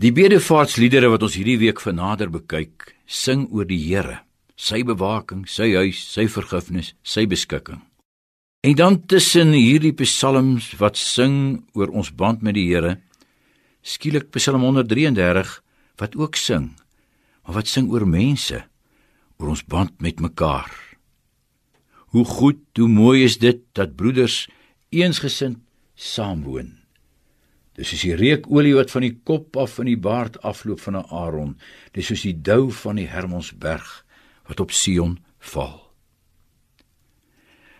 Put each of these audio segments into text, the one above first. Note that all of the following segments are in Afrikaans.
Die bedevaartsliedere wat ons hierdie week vernader bekyk, sing oor die Here, sy bewaking, sy huis, sy vergifnis, sy beskikking. En dan tussen hierdie psalms wat sing oor ons band met die Here, skielik Psalm 133 wat ook sing, maar wat sing oor mense, oor ons band met mekaar. Hoe goed, hoe mooi is dit dat broeders eensgesind saamwoon. Dis soos die reukolie wat van die kop af in die baard afloop van 'n Aaron. Dis soos die dou van die Hermonsberg wat op Sion val.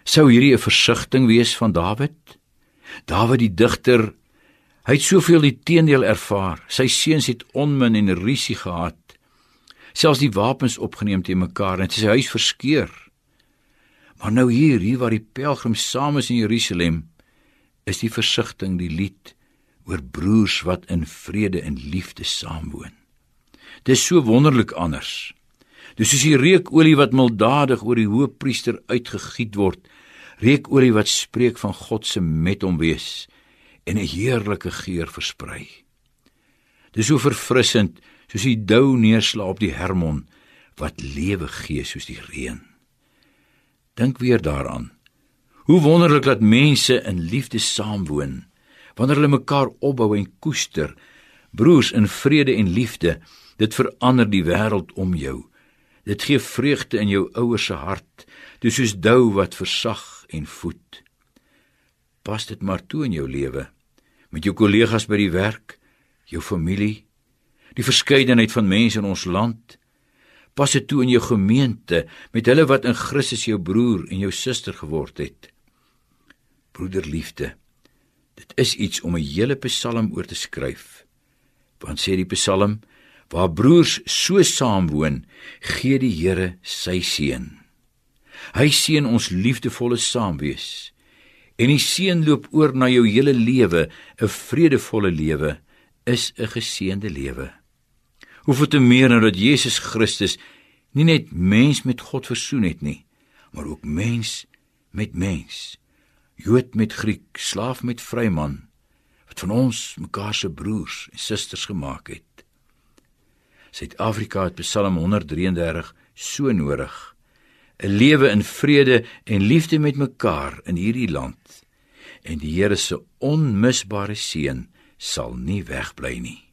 Sou hierdie 'n versigtiging wees van Dawid? Dawid die digter, hy het soveel die teendeel ervaar. Sy seuns het onmin en rusie gehad. Selfs die wapens opgeneem te mekaar en sy huis verskeur. Maar nou hier, hier waar die pelgrims saam is in Jerusalem, is die versigtiging die lied oor broers wat in vrede en liefde saamwoon. Dis so wonderlik anders. Dis soos die reukolie wat mildadig oor die hoëpriester uitgegiet word, reukolie wat spreek van God se met hom wees en 'n heerlike geur versprei. Dis so verfrissend soos die dou neerslaap op die Hermon wat lewe gee soos die reën. Dink weer daaraan. Hoe wonderlik dat mense in liefde saamwoon wanneer hulle mekaar opbou en koester, broers in vrede en liefde, dit verander die wêreld om jou. Dit gee vreugde in jou ouers se hart, dis soos dou wat versag en voed. Pas dit maar toe in jou lewe met jou kollegas by die werk, jou familie, die verskeidenheid van mense in ons land. Pas dit toe in jou gemeente met hulle wat in Christus jou broer en jou suster geword het. Broederliefde Dit is iets om 'n hele Psalm oor te skryf. Want sê die Psalm, waar broers so saamwoon, gee die Here sy seën. Hy seën ons liefdevolle saamwees. En die seën loop oor na jou hele lewe, 'n vredevolle lewe is 'n geseënde lewe. Hoeveel te meer nou dat Jesus Christus nie net mens met God versoen het nie, maar ook mens met mens. Jood met Griek, slaaf met vryman, wat van ons mekaar se broers en susters gemaak het. Suid-Afrika het Psalm 133 so nodig. 'n Lewe in vrede en liefde met mekaar in hierdie land. En die Here se onmisbare seën sal nie wegbly nie.